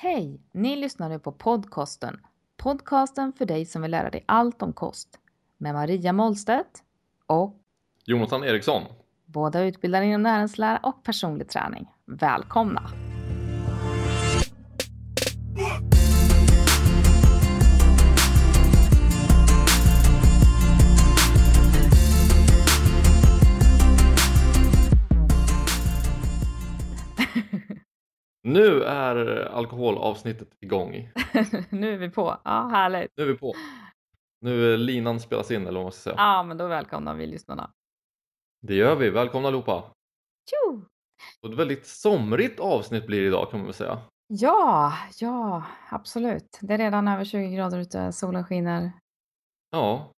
Hej! Ni lyssnar nu på podcasten. Podcasten för dig som vill lära dig allt om kost. Med Maria Målstedt och Jonathan Eriksson. båda utbildade inom näringslära och personlig träning. Välkomna! Är alkoholavsnittet igång. nu är vi på. Ja, härligt. Nu är vi på. Nu är linan spelas in eller vad man ska säga. Ja, men då välkomnar vi lyssnarna. Det gör vi. Välkomna allihopa. Tjo! Och ett väldigt somrigt avsnitt blir det idag kan man väl säga. Ja, ja, absolut. Det är redan över 20 grader ute, solen skiner. Ja.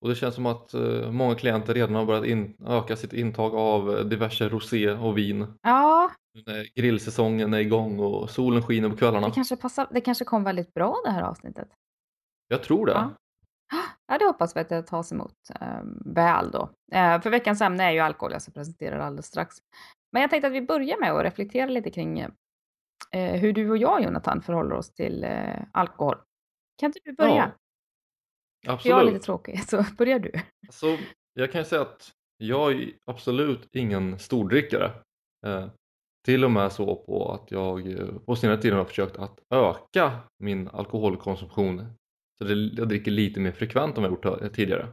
Och det känns som att eh, många klienter redan har börjat in, öka sitt intag av eh, diverse rosé och vin. Ja, när grillsäsongen är igång och solen skiner på kvällarna. det kanske, passar, det kanske kom väldigt bra det här avsnittet. Jag tror det. Ja. Ja, det hoppas vi att det tas emot eh, väl då. Eh, för veckans ämne är ju alkohol, jag ska presentera det alldeles strax. Men jag tänkte att vi börjar med att reflektera lite kring eh, hur du och jag, Jonathan, förhåller oss till eh, alkohol. Kan inte du börja? Ja, Absolut. jag är lite tråkig, så börjar du. Alltså, jag kan ju säga att jag är absolut ingen stordrickare. Eh, till och med så på att jag eh, på senare tiden har försökt att öka min alkoholkonsumtion. Så det, jag dricker lite mer frekvent än vad jag gjort eh, tidigare.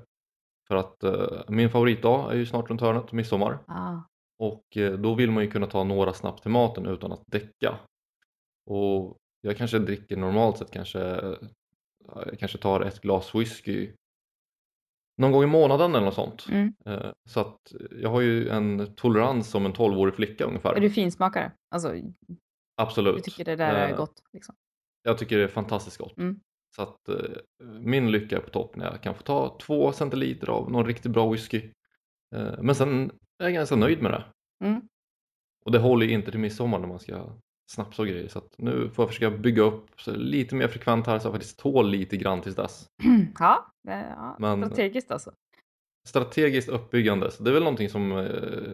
För att eh, min favoritdag är ju snart runt hörnet, midsommar. Ah. Och eh, då vill man ju kunna ta några snabbt till maten utan att däcka. Och jag kanske dricker normalt sett kanske, jag kanske tar ett glas whisky någon gång i månaden eller något sånt. Mm. Eh, Så att jag har ju en tolerans som en 12-årig flicka ungefär. Är du finsmakare? Alltså, Absolut. du tycker det där är Eh, gott? Liksom. Jag tycker det är fantastiskt gott. Mm. Så att eh, min lycka är på topp när jag kan få ta två centiliter av någon riktigt bra whisky. Men sen är jag ganska nöjd med det. Mm. Och det håller ju inte till midsommar när man ska snapsa och grejer. Så nu får jag försöka bygga upp lite mer frekvent här så jag faktiskt tål lite grann tills dess. Ja, ja Men- strategiskt alltså. Strategiskt uppbyggande, så det är väl någonting som eh,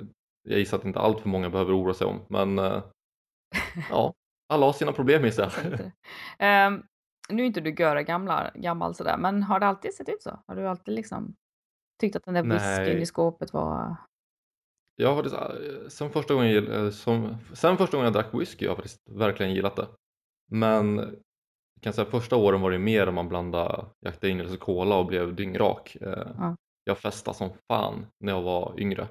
jag gissar att inte allt för många behöver oroa sig om. Men eh, ja, alla har sina problem gissar Jag. Ehm, nu är inte du göra gamla, gammal sådär, men har det alltid sett ut så? Har du alltid liksom tyckt att den där whiskyn i skåpet var... Jag har faktiskt, eh, sen, första gången, eh, som, sen första gången jag drack whisky har jag faktiskt verkligen gillat det. Men jag kan säga första åren var det mer om man blandade Jack Daniels och Cola och blev dyngrak. Eh, Ja. Jag festade som fan när jag var yngre.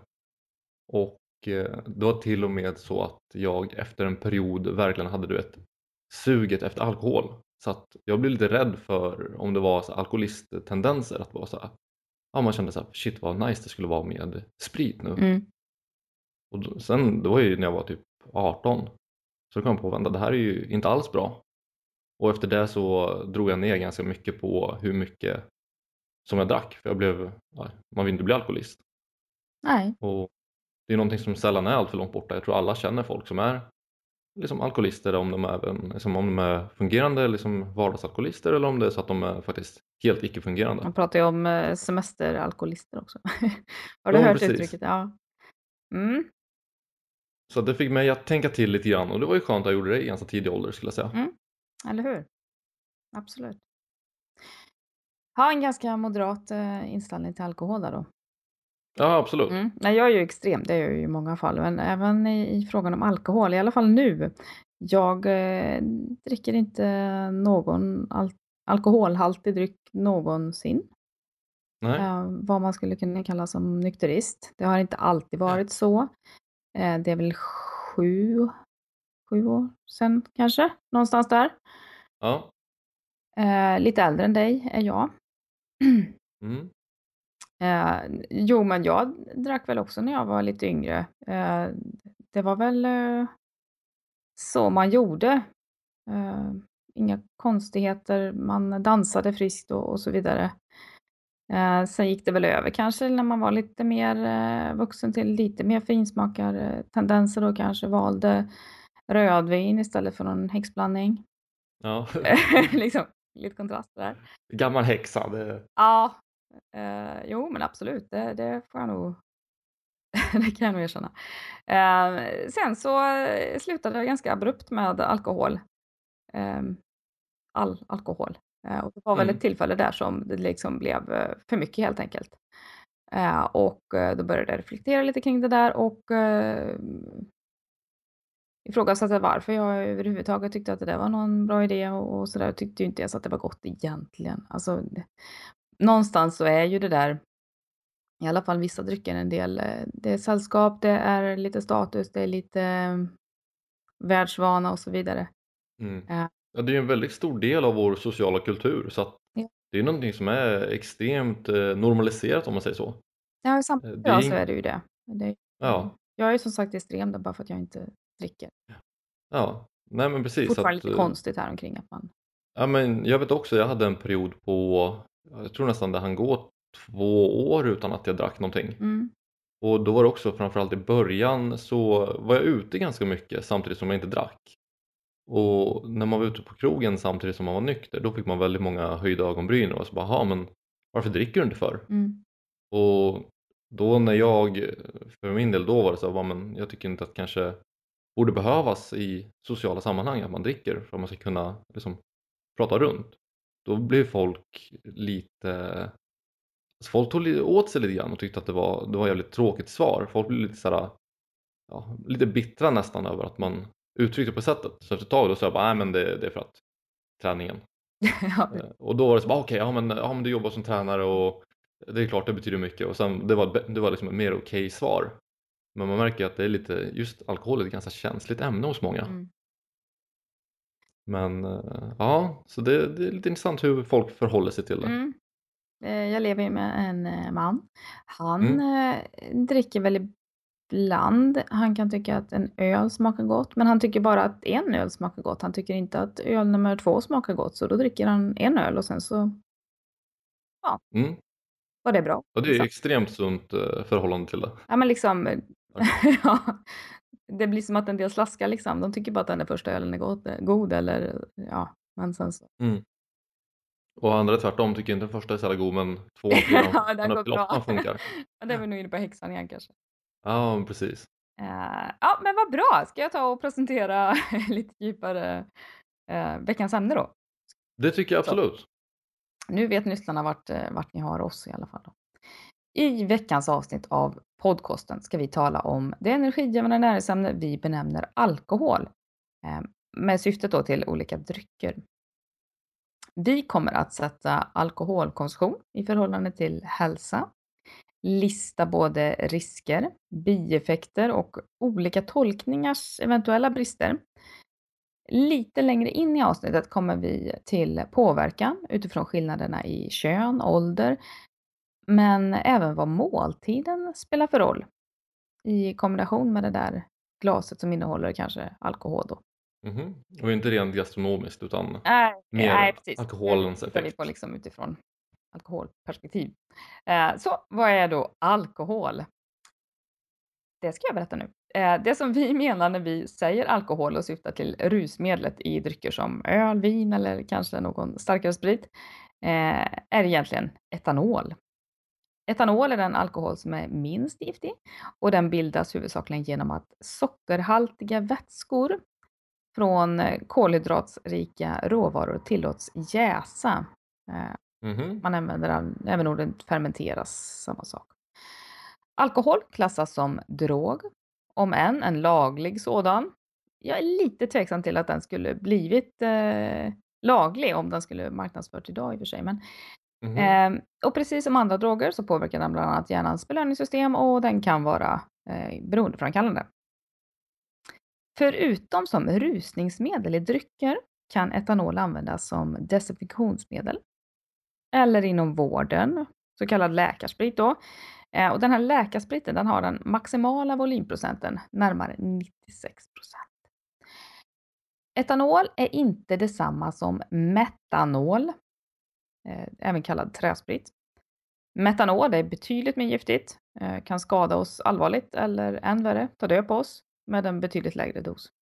Och det var till och med så att jag efter en period verkligen hade du vet, suget efter alkohol. Så att jag blev lite rädd för om det var så alkoholisttendenser. Att vara så här, ja, man kände så här, shit vad nice det skulle vara med sprit nu. Mm. Och då, sen, det var ju när jag var typ 18. Så kom jag på att det här är ju inte alls bra. Och efter det så drog jag ner ganska mycket på hur mycket som jag drack. För jag blev, man vill inte bli alkoholist. Nej, Och det är någonting som sällan är alltför långt borta. Jag tror alla känner folk som är liksom alkoholister om de, även, liksom om de är fungerande liksom vardagsalkoholister eller om det är så att de är faktiskt helt icke-fungerande. man pratar ju om eh, semesteralkoholister också. har du Ja, hört precis. uttrycket? Ja. Mm. Så det fick mig att tänka till lite grann och det var ju skönt att jag gjorde det i ganska tidig ålder skulle jag säga. Mm. Eller hur? Absolut. Ha en ganska moderat eh, inställning till alkohol där då. Ja absolut. Mm. Nej, jag är ju extrem, det är jag ju i många fall, men även i, i frågan om alkohol, i alla fall nu. Jag eh, dricker inte någon al alkoholhaltig dryck någonsin. Nej. Eh, vad man skulle kunna kalla som nykterist. Det har inte alltid varit så. Eh, det är väl sju, sju år sedan kanske, någonstans där. Ja. Eh, lite äldre än dig är jag. Mm. Eh, jo, men jag drack väl också när jag var lite yngre. Eh, det var väl eh, så man gjorde. Eh, inga konstigheter, man dansade friskt och, och så vidare. Eh, sen gick det väl över kanske när man var lite mer eh, vuxen till lite mer finsmakartendenser och kanske valde rödvin istället för någon häxblandning. Ja. liksom, lite kontrast där. Gammal häxa. Det... Ja, eh, jo men absolut, det, det får jag nog det kan jag nog erkänna. Eh, sen så eh, slutade jag ganska abrupt med alkohol. ehm, all alkohol. Eh, och det var väl Mm. ett tillfälle där som det liksom blev eh, för mycket helt enkelt. Eh, och då började jag reflektera lite kring det där och ifrågasatte varför jag överhuvudtaget tyckte att det där var någon bra idé och, sådär. Tyckte ju inte ens att det var gott egentligen. Alltså, någonstans så är ju det där, i alla fall vissa drycker, en del, det är sällskap, det är lite status, det är lite världsvana och så vidare. Mm. Ja. Det är en väldigt stor del av vår sociala kultur så att Ja. det är någonting som är extremt eh, normaliserat om man säger så. Ja, samtidigt är så är det ju det. det Ja, Jag är som sagt extrem då, bara för att jag inte dricker. ja. Nej men precis. Fortfarande att, lite eh, konstigt här omkring att man... Ja men jag vet också, jag hade en period på, jag tror nästan det han gå två år utan att jag drack någonting. Mm, Och då var det också framförallt i början så var jag ute ganska mycket samtidigt som jag inte drack. Och när man var ute på krogen samtidigt som man var nykter då fick man väldigt många höjda ögonbryn och så bara, "Jaha, men varför dricker du inte för? mm, Och då när jag, för min del då var det så här, "Va, men jag tycker inte att kanske borde behövas i sociala sammanhang att man dricker för att man ska kunna liksom, prata runt. Då blev folk lite, alltså folk tog åt sig lite grann och tyckte att det var, det var ett jävligt tråkigt svar. Folk blev lite såhär, ja, lite bittra nästan över att man uttryckte det på sättet. Så efter ett tag då sa jag bara, nej men det, det är för att träningen. ja, Eh, Och då var det så bara, okej, ja, men, ja men du jobbar som tränare och det är klart det betyder mycket och sen det var, det var liksom ett mer okej svar. Men man märker att det är lite, just alkohol är ett ganska känsligt ämne hos många. mm. Men eh, ja, så det, det är lite intressant hur folk förhåller sig till det. Mm. Eh, Jag lever ju med en man. Han Mm. dricker väl ibland. Han kan tycka att en öl smakar gott, men han tycker bara att en öl smakar gott. Han tycker inte att öl nummer två smakar gott, så då dricker han en öl och sen så Mm. var det bra. Och det är liksom. extremt sunt eh, förhållande till det. Ja, men liksom, eh, Ja. ja, det blir som att en del slaskar liksom. De tycker bara att den där första ölen är god, god eller ja, men sen så. Mm. Och andra tvärtom tycker inte den första är så god men tvåan, trean, ja, den går bra. funkar. Ja, det är vi nog inne på häxan igen kanske. Ja, precis. Eh, ja, men vad bra. Ska jag ta och presentera lite djupare eh, veckans ämne då? Det tycker jag Så. absolut. Nu vet lyssnarna vart, eh, vart ni har oss i alla fall. Då. I veckans avsnitt av podcasten ska vi tala om det energigivande näringsämne vi benämner alkohol. Eh, med syftet då till olika drycker. Vi kommer att sätta alkoholkonsumtion i förhållande till hälsa, lista både risker, bieffekter och olika tolkningars eventuella brister. Lite längre in i avsnittet kommer vi till påverkan utifrån skillnaderna i kön, ålder, men även vad måltiden spelar för roll i kombination med det där glaset som innehåller kanske alkohol då. Mhm. Och inte rent gastronomiskt utan Nej, Mer precis. alkoholens effekt. på liksom utifrån alkoholperspektiv. Eh, så vad är då alkohol? Det ska jag berätta nu. Eh, det som vi menar när vi säger alkohol och syftar till rusmedlet i drycker som öl, vin eller kanske någon starkare sprit eh, är egentligen etanol. Etanol är den alkohol som är minst giftig och den bildas huvudsakligen genom att sockerhaltiga vätskor från kolhydratsrika råvaror tillåts jäsa. Mhm. Man använder även ordet fermenteras, samma sak. Alkohol klassas som drog, om än en laglig sådan. Jag är lite tveksam till att den skulle blivit eh, laglig om den skulle marknadsfört idag i och för sig. Men, Mhm. eh, och precis som andra droger så påverkar den bland annat hjärnans belöningssystem och den kan vara eh, beroendeframkallande. Förutom som rusningsmedel i drycker kan etanol användas som desinfektionsmedel eller inom vården, så kallad läkarsprit då. Eh, och den här läkarspriten den har den maximala volymprocenten närmare 96 procent. Etanol är inte detsamma som metanol, eh, även kallad träsprit. Metanol är betydligt mer giftigt, eh, kan skada oss allvarligt eller än värre, ta död på oss med en betydligt lägre dos.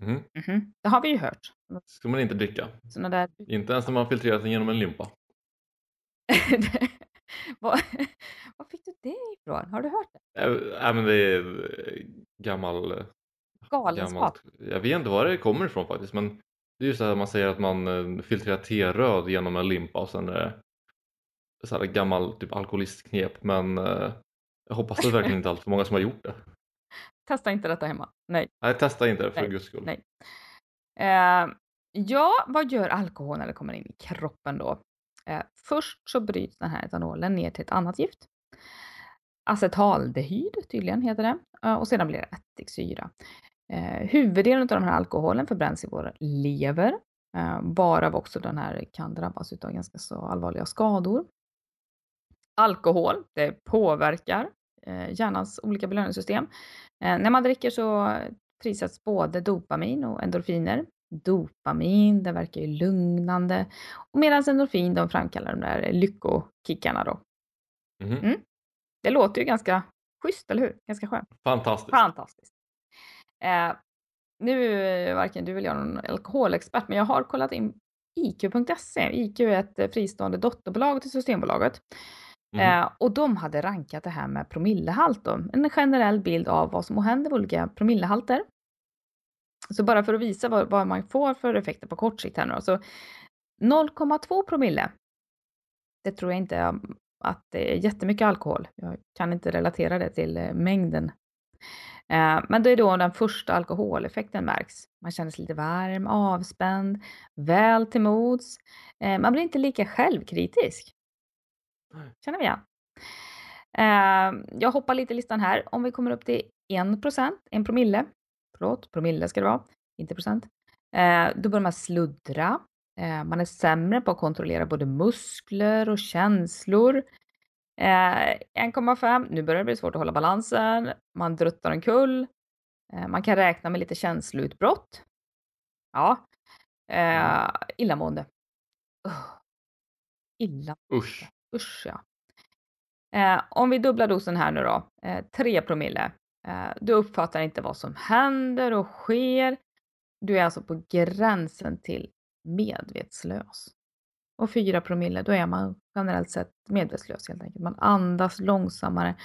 Mhm. Mhm, Det har vi ju hört. Ska man inte dricka. Där... Inte ens när man filtrerat den genom en limpa. Var, var fick du det ifrån? Har du hört det? Äh, äh, men det är eh, gammal, Galenskap. gammalt. Jag vet inte var det kommer ifrån faktiskt men Det är ju så här man säger att man eh, filtrerar te-röd genom en limpa och sen är det så här gammal typ alkoholistknep men eh, jag hoppas det verkligen inte allt för många som har gjort det. Testa inte detta hemma. Nej. Nej, testa inte det för Nej, guds skull. nej. Eh, ja, vad gör alkohol när det kommer in i kroppen då? Eh, först så bryts den här etanolen ner till ett annat gift. Acetaldehyd tydligen heter det. Eh, och sedan blir det ättiksyra. Eh, huvuddelen av den här alkoholen förbränns i vår lever. Eh, varav också den här kan drabbas av ganska så allvarliga skador. Alkohol, det påverkar eh, hjärnans olika belöningssystem. Eh, när man dricker så frisätts både dopamin och endorfiner. Dopamin, det verkar ju lugnande. Och medan endorfin, de framkallar de där lyckokickarna då. Mhm. Mm. Det låter ju ganska schysst, eller hur? Ganska skönt. Fantastiskt. Fantastiskt. Eh, nu varken du eller jag någon alkoholexpert, men jag har kollat in IQ.se. IQ är ett eh, fristående dotterbolag till Systembolaget. Mhm. Eh, och de hade rankat det här med promillehalt då. En generell bild av vad som händer med olika promillehalter. Så bara för att visa vad, vad man får för effekter på kort sikt här nu. Så 0,2 promille. Det tror jag inte är att det är jättemycket alkohol. Jag kan inte relatera det till eh, mängden. Eh, men det är då den första alkoholeffekten märks. Man känner sig lite varm, avspänd, väl till mods. Eh, man blir inte lika självkritisk. Känner vi igen. Jag hoppar lite i listan här. Om vi kommer upp till 1 procent, en promille, förlåt, promille ska det vara, inte procent. Eh, då börjar man sluddra. Eh, man är sämre på att kontrollera både muskler och känslor. Eh, 1,5, nu börjar det bli svårt att hålla balansen. Man druttar omkull. Eh, man kan räkna med lite känsloutbrott. Ja. Eh, illamående. Uh. Illa. Usch. Usch ja. Eh, om vi dubblar dosen här nu då, eh, 3 promille. Eh, du uppfattar inte vad som händer och sker. Du är alltså på gränsen till medvetslös. Och 4 promille, då är man generellt sett medvetslös helt enkelt. Man andas långsammare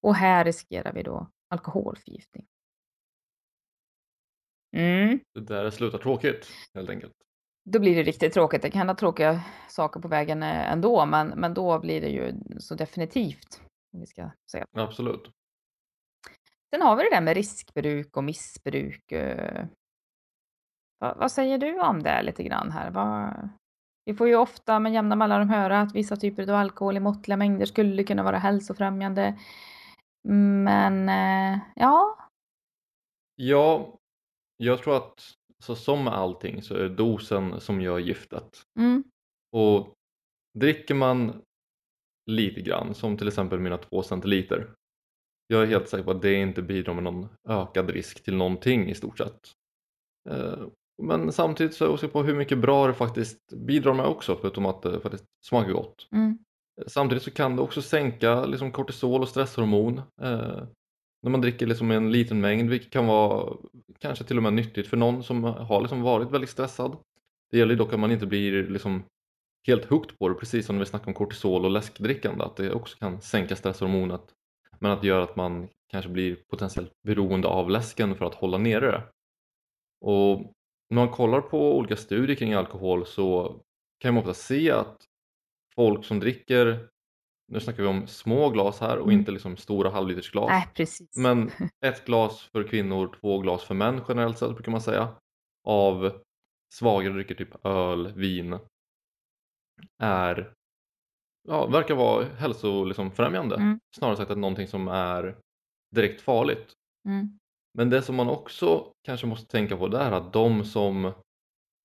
och här riskerar vi då alkoholförgiftning. Mm. Det där slutar tråkigt helt enkelt. Då blir det riktigt tråkigt. Det kan hända tråkiga saker på vägen eh, ändå, men, men då blir det ju så definitivt. Om vi ska säga. Absolut. Sen har vi det där med riskbruk och missbruk. eh. Vad, vad säger du om det lite grann här? Vad, vi får ju ofta med jämna mellanrum höra att vissa typer av alkohol i måttliga mängder skulle kunna vara hälsofrämjande. Men eh, ja, Ja, jag tror att så som med allting så är det dosen som gör giftet. mm, Och dricker man lite grann, som till exempel mina två centiliter. Jag är helt säker på att det inte bidrar med någon ökad risk till någonting i stort sett. Eh, Men samtidigt så är jag osäker på hur mycket bra det faktiskt bidrar med också förutom att det faktiskt smakar gott. mm, Samtidigt så kan det också sänka liksom kortisol och stresshormon eh, när man dricker liksom en liten mängd vilket kan vara kanske till och med nyttigt för någon som har liksom varit väldigt stressad. Det gäller dock att man inte blir liksom helt hooked på det precis som när vi snackar om kortisol och läskdrickande att det också kan sänka stresshormonet men att det gör att man kanske blir potentiellt beroende av läsken för att hålla nere det. Och när man kollar på olika studier kring alkohol så kan man ofta se att folk som dricker, nu snackar vi om små glas här och Mm. inte liksom stora halvlitersglas. nej precis. Men ett glas för kvinnor, två glas för män generellt sett brukar man säga. Av svagare drycker, typ öl, vin. Är, ja, verkar vara hälsofrämjande. Liksom. Mm. Snarare sagt att någonting som är direkt farligt. Mm, Men det som man också kanske måste tänka på det är att de som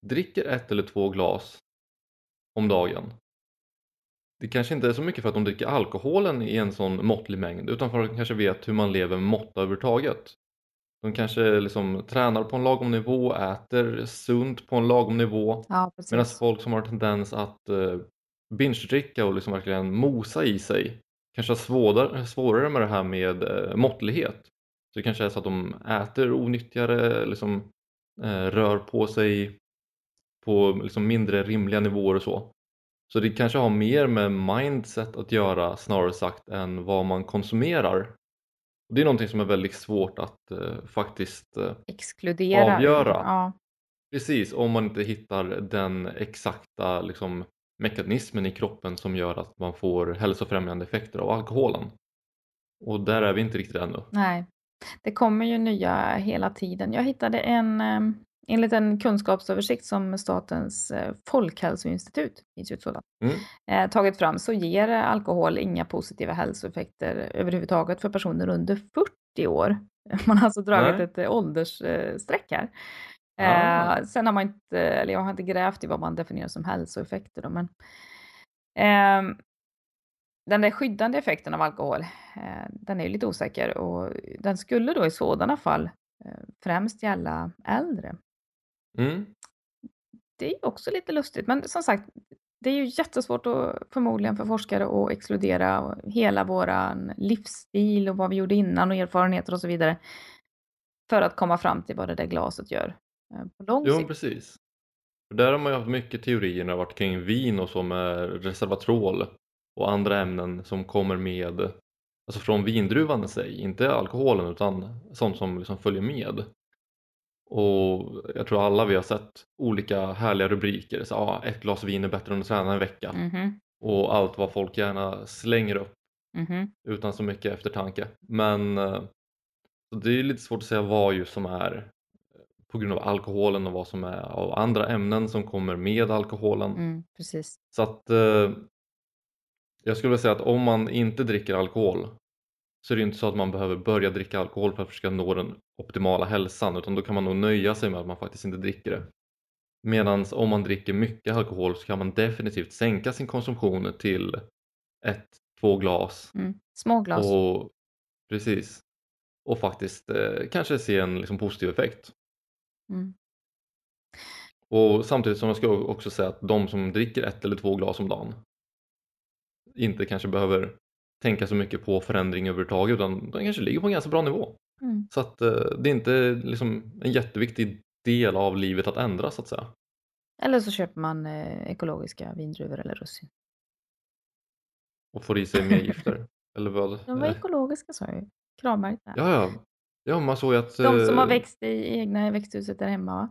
dricker ett eller två glas om dagen det kanske inte är så mycket för att de dricker alkoholen i en sån måttlig mängd utan för att de kanske vet hur man lever med måtta överhuvudtaget. De kanske liksom tränar på en lagom nivå, äter sunt på en lagom nivå ja, medan folk som har tendens att eh, binge-dricka och liksom verkligen mosa i sig kanske har svårare, svårare med det här med eh, måttlighet. Så det kanske är så att de äter onyttigare, liksom, eh, rör på sig på liksom mindre rimliga nivåer och så. Så det kanske har mer med mindset att göra snarare sagt än vad man konsumerar. Och det är någonting som är väldigt svårt att eh, faktiskt eh, Exkludera. avgöra. Ja. Precis, om man inte hittar den exakta liksom, mekanismen i kroppen som gör att man får hälsofrämjande effekter av alkoholen. Och där är vi inte riktigt ännu. Nej, det kommer ju nya hela tiden. Jag hittade en, enligt en kunskapsöversikt som Statens eh, folkhälsoinstitut, finns ju ett sådant, Mm. eh, tagit fram så ger alkohol inga positiva hälsoeffekter överhuvudtaget för personer under 40 år. Man har alltså dragit Nej. ett eh, åldersstreck här. Eh, sen har man inte, eller jag har inte grävt i vad man definierar som hälsoeffekter då, men ehm, den där skyddande effekten av alkohol, eh, den är ju lite osäker och den skulle då i sådana fall eh, främst gälla äldre. Mm. Det är också lite lustigt, men som sagt, det är ju jättesvårt att, förmodligen för forskare att exkludera hela våran livsstil och vad vi gjorde innan och erfarenheter och så vidare för att komma fram till vad det där glaset gör eh, på lång Jo, sikt. precis. För där har man ju haft mycket teorier när det har varit kring vin och som är resveratrol och andra ämnen som kommer med alltså från vindruvan i sig, inte alkoholen utan sånt som liksom följer med. Och jag tror alla vi har sett olika härliga rubriker, så, ah, ett glas vin är bättre än att träna en vecka Mhm, och allt vad folk gärna slänger upp mhm. utan så mycket eftertanke. Men eh, så det är lite svårt att säga vad just som är eh, på grund av alkoholen och vad som är av andra ämnen som kommer med alkoholen. Mm. Så att eh, jag skulle vilja säga att om man inte dricker alkohol så är det inte så att man behöver börja dricka alkohol för att försöka nå den optimala hälsan utan då kan man nog nöja sig med att man faktiskt inte dricker det. Medan om man dricker mycket alkohol så kan man definitivt sänka sin konsumtion till ett, två glas Mm. Små glas. och precis och faktiskt eh, kanske se en liksom, positiv effekt. Mm. Och samtidigt som jag ska också säga att de som dricker ett eller två glas om dagen inte kanske behöver tänka så mycket på förändring överhuvudtaget utan de kanske ligger på en ganska bra nivå. Mm. Så att eh, det är inte liksom en jätteviktig del av livet att ändra så att säga. Eller så köper man eh, ekologiska vindruvor eller russin. Och får i sig mer gifter. eller vad? De var Eh, ekologiska sa jag ju. Kravmärkt där. Ja, ja. Ja, man såg att... De som har eh, växt i egna växthuset där hemma va?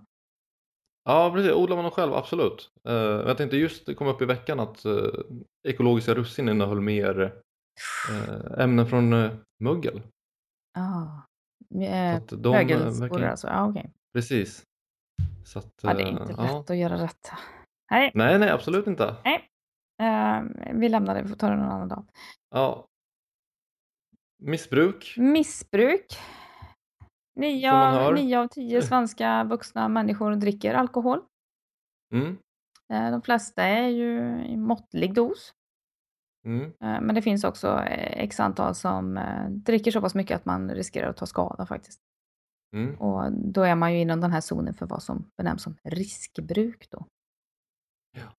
Ja, precis. Odlar man dem själv, absolut. Eh, jag tänkte just det kom upp i veckan att eh, ekologiska russin innehöll mer ämnen från eh, mögel. Ah. De, Mögelsporer verkar- alltså. Ja, okej. Precis. Så att, Ja, det är inte lätt ja. att göra rätt. Nej, Nej, nej, absolut inte. eh, vi lämnar det. Vi får ta det någon annan dag. Ja. Missbruk. Missbruk. Nio, nio av tio svenska vuxna människor dricker alkohol. Mm. Eh, De flesta är ju i måttlig dos. Mm. Eh, Men det finns också eh, x antal som dricker så pass mycket att man riskerar att ta skada faktiskt. Mm. Och då är man ju inom den här zonen för vad som benämns som riskbruk då. Ja.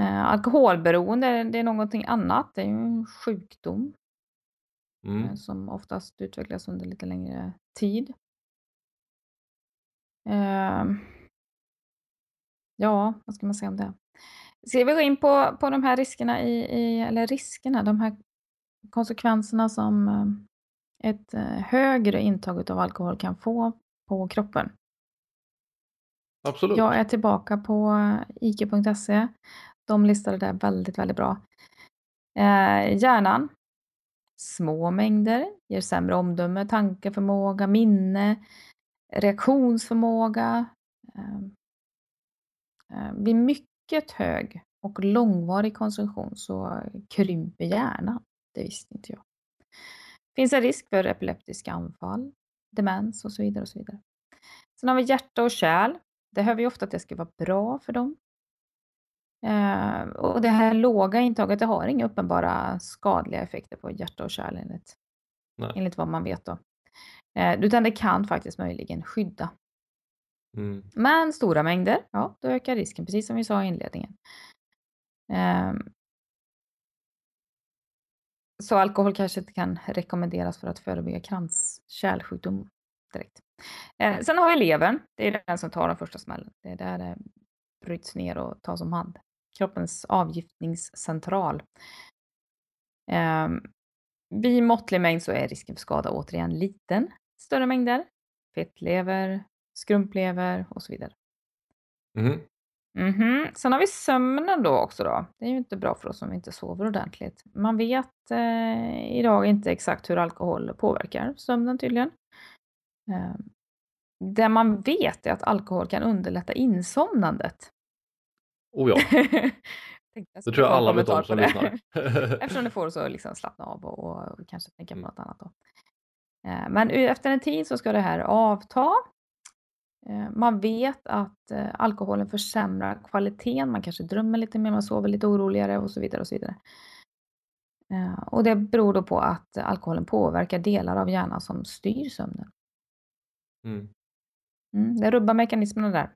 Eh, alkoholberoende, det är någonting annat. Det är ju en sjukdom Mm. eh, som oftast utvecklas under lite längre tid. Ehm. ja, vad ska man säga om det? Ska vi gå in på, på de här riskerna, i, i, eller riskerna, de här konsekvenserna som eh, ett eh, högre intag av alkohol kan få på kroppen? Absolut. Jag är tillbaka på ike.se. De listade det väldigt, väldigt bra. Eh, hjärnan. Små mängder ger sämre omdöme, tankeförmåga, minne, reaktionsförmåga. Eh, eh, vid mycket hög och långvarig konsumtion så krymper hjärnan. Det visste inte jag. Finns en risk för epileptiska anfall, demens och så vidare. och så vidare. Sen har vi hjärta och kärl. Det hör vi ofta att det ska vara bra för dem. Eh, och det här låga intaget det har inga uppenbara skadliga effekter på hjärta och kärl enligt, Nej. enligt vad man vet. Då. Eh, utan det kan faktiskt möjligen skydda. Mm. Men stora mängder, ja, då ökar risken, precis som vi sa i inledningen. Ehm. Så alkohol kanske inte kan rekommenderas för att förebygga kranskärlsjukdom direkt. Eh, sen har vi levern, det är den som tar den första smällen. Det är där det bryts ner och tas om hand. Kroppens avgiftningscentral. Ehm, vid måttlig mängd så är risken för skada återigen liten. Större mängder, fettlever, skrumplever och så vidare. Mhm. Mhm. Sen har vi sömnen då också då. Det är ju inte bra för oss om vi inte sover ordentligt. Man vet eh, idag inte exakt hur alkohol påverkar sömnen tydligen. Eh, det man vet är att alkohol kan underlätta insomnandet. Oh ja, det tror jag alla vet om som lyssnar. Eftersom det får oss att liksom slappna av och, och kanske tänka på Mm. något annat. Då. Eh, Men efter en tid så ska det här avta. Eh, Man vet att eh, alkoholen försämrar kvaliteten. Man kanske drömmer lite mer, man sover lite oroligare och så vidare. Och så vidare. Och det beror då på att alkoholen påverkar delar av hjärnan som styr sömnen. Mm. Mm, det rubbar mekanismerna där.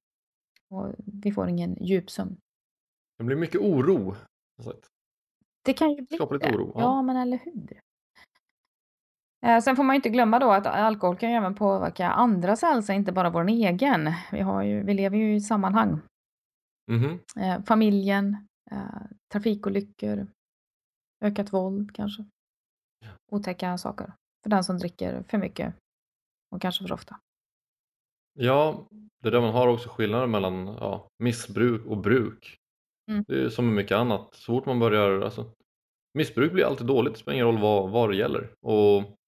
Och vi får ingen djupsömn. Det blir mycket oro. Det kan ju bli lite det. oro, ja. Ja, men eller hur? Eh, Sen får man ju inte glömma då att alkohol kan ju även påverka andras hälsa, inte bara vår egen. Vi, har ju, vi lever ju i sammanhang. Mhm. Eh, familjen, eh, trafikolyckor, ökat våld kanske. Otäcka saker. För den som dricker för mycket och kanske för ofta. Ja, det är där man har också skillnaden mellan ja, missbruk och bruk. Mm. Det är som med mycket annat. Så fort man börjar, alltså, missbruk blir alltid dåligt, det spelar ingen roll vad, vad det gäller. Och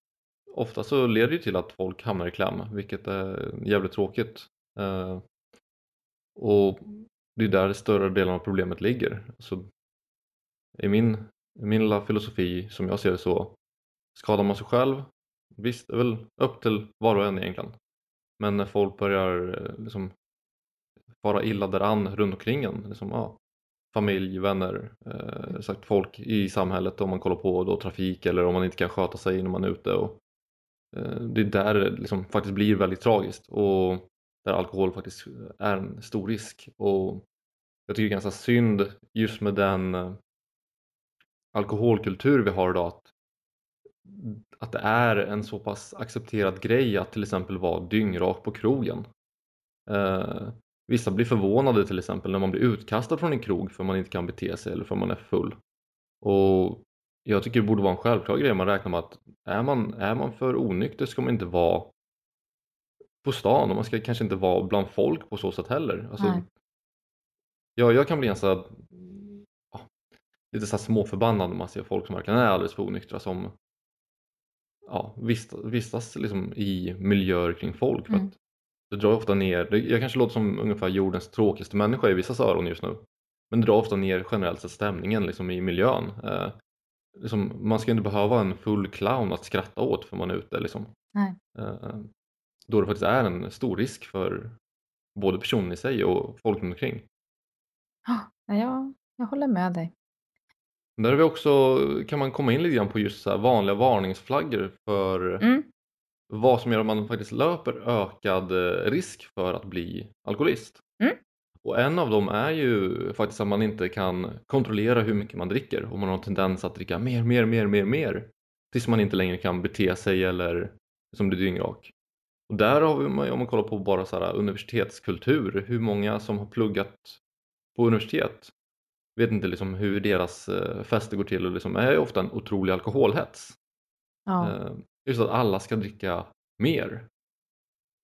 ofta så leder det till att folk hamnar i kläm, vilket är jävligt tråkigt. Eh, och det är där större delen av problemet ligger. Alltså, I min, i min lilla filosofi, som jag ser det så, skadar man sig själv, visst, det är väl upp till var och en egentligen. Men när folk börjar eh, liksom fara illa däran runt omkring en, liksom, ja, familj, vänner, eh, sagt folk i samhället om man kollar på då, trafik eller om man inte kan sköta sig när man är ute. Och, Eh, det är där det liksom faktiskt blir väldigt tragiskt och där alkohol faktiskt eh, är en stor risk. Och jag tycker det är ganska synd just med den eh, alkoholkultur vi har idag att, att det är en så pass accepterad grej att till exempel vara dyngrak på krogen. Eh, vissa blir förvånade till exempel när man blir utkastad från en krog för man inte kan bete sig eller för man är full. Och jag tycker det borde vara en självklar grej man räknar med att är man, är man för onykter ska man inte vara på stan och man ska kanske inte vara bland folk på så sätt heller. Alltså, Nej. jag, jag kan bli ganska ja, lite så småförbannad när man ser folk som verkligen är alldeles för onyktra som ja, vistas, vistas liksom i miljöer kring folk. För Mm. det drar ofta ner, det, jag kanske låter som ungefär jordens tråkigaste människa i vissa öron just nu. Men det drar ofta ner generellt sett stämningen liksom, i miljön. Eh, liksom, man ska inte behöva en full clown att skratta åt för man är ute. Liksom. Nej. Eh, då det faktiskt är en stor risk för både personen i sig och folk runt omkring. Ja, jag, jag håller med dig. Där vi också, kan man komma in lite grann på just vanliga varningsflaggor för Mm. vad som gör att man faktiskt löper ökad eh, risk för att bli alkoholist. Mm. Och en av dem är ju faktiskt att man inte kan kontrollera hur mycket man dricker och man har en tendens att dricka mer, mer, mer, mer, mer tills man inte längre kan bete sig eller som blir dyngrak. Och där har vi, om man kollar på bara så här universitetskultur, hur många som har pluggat på universitet vet inte liksom hur deras eh, fester går till och liksom är ju ofta en otrolig alkoholhets. Ja. Eh, Just att alla ska dricka mer.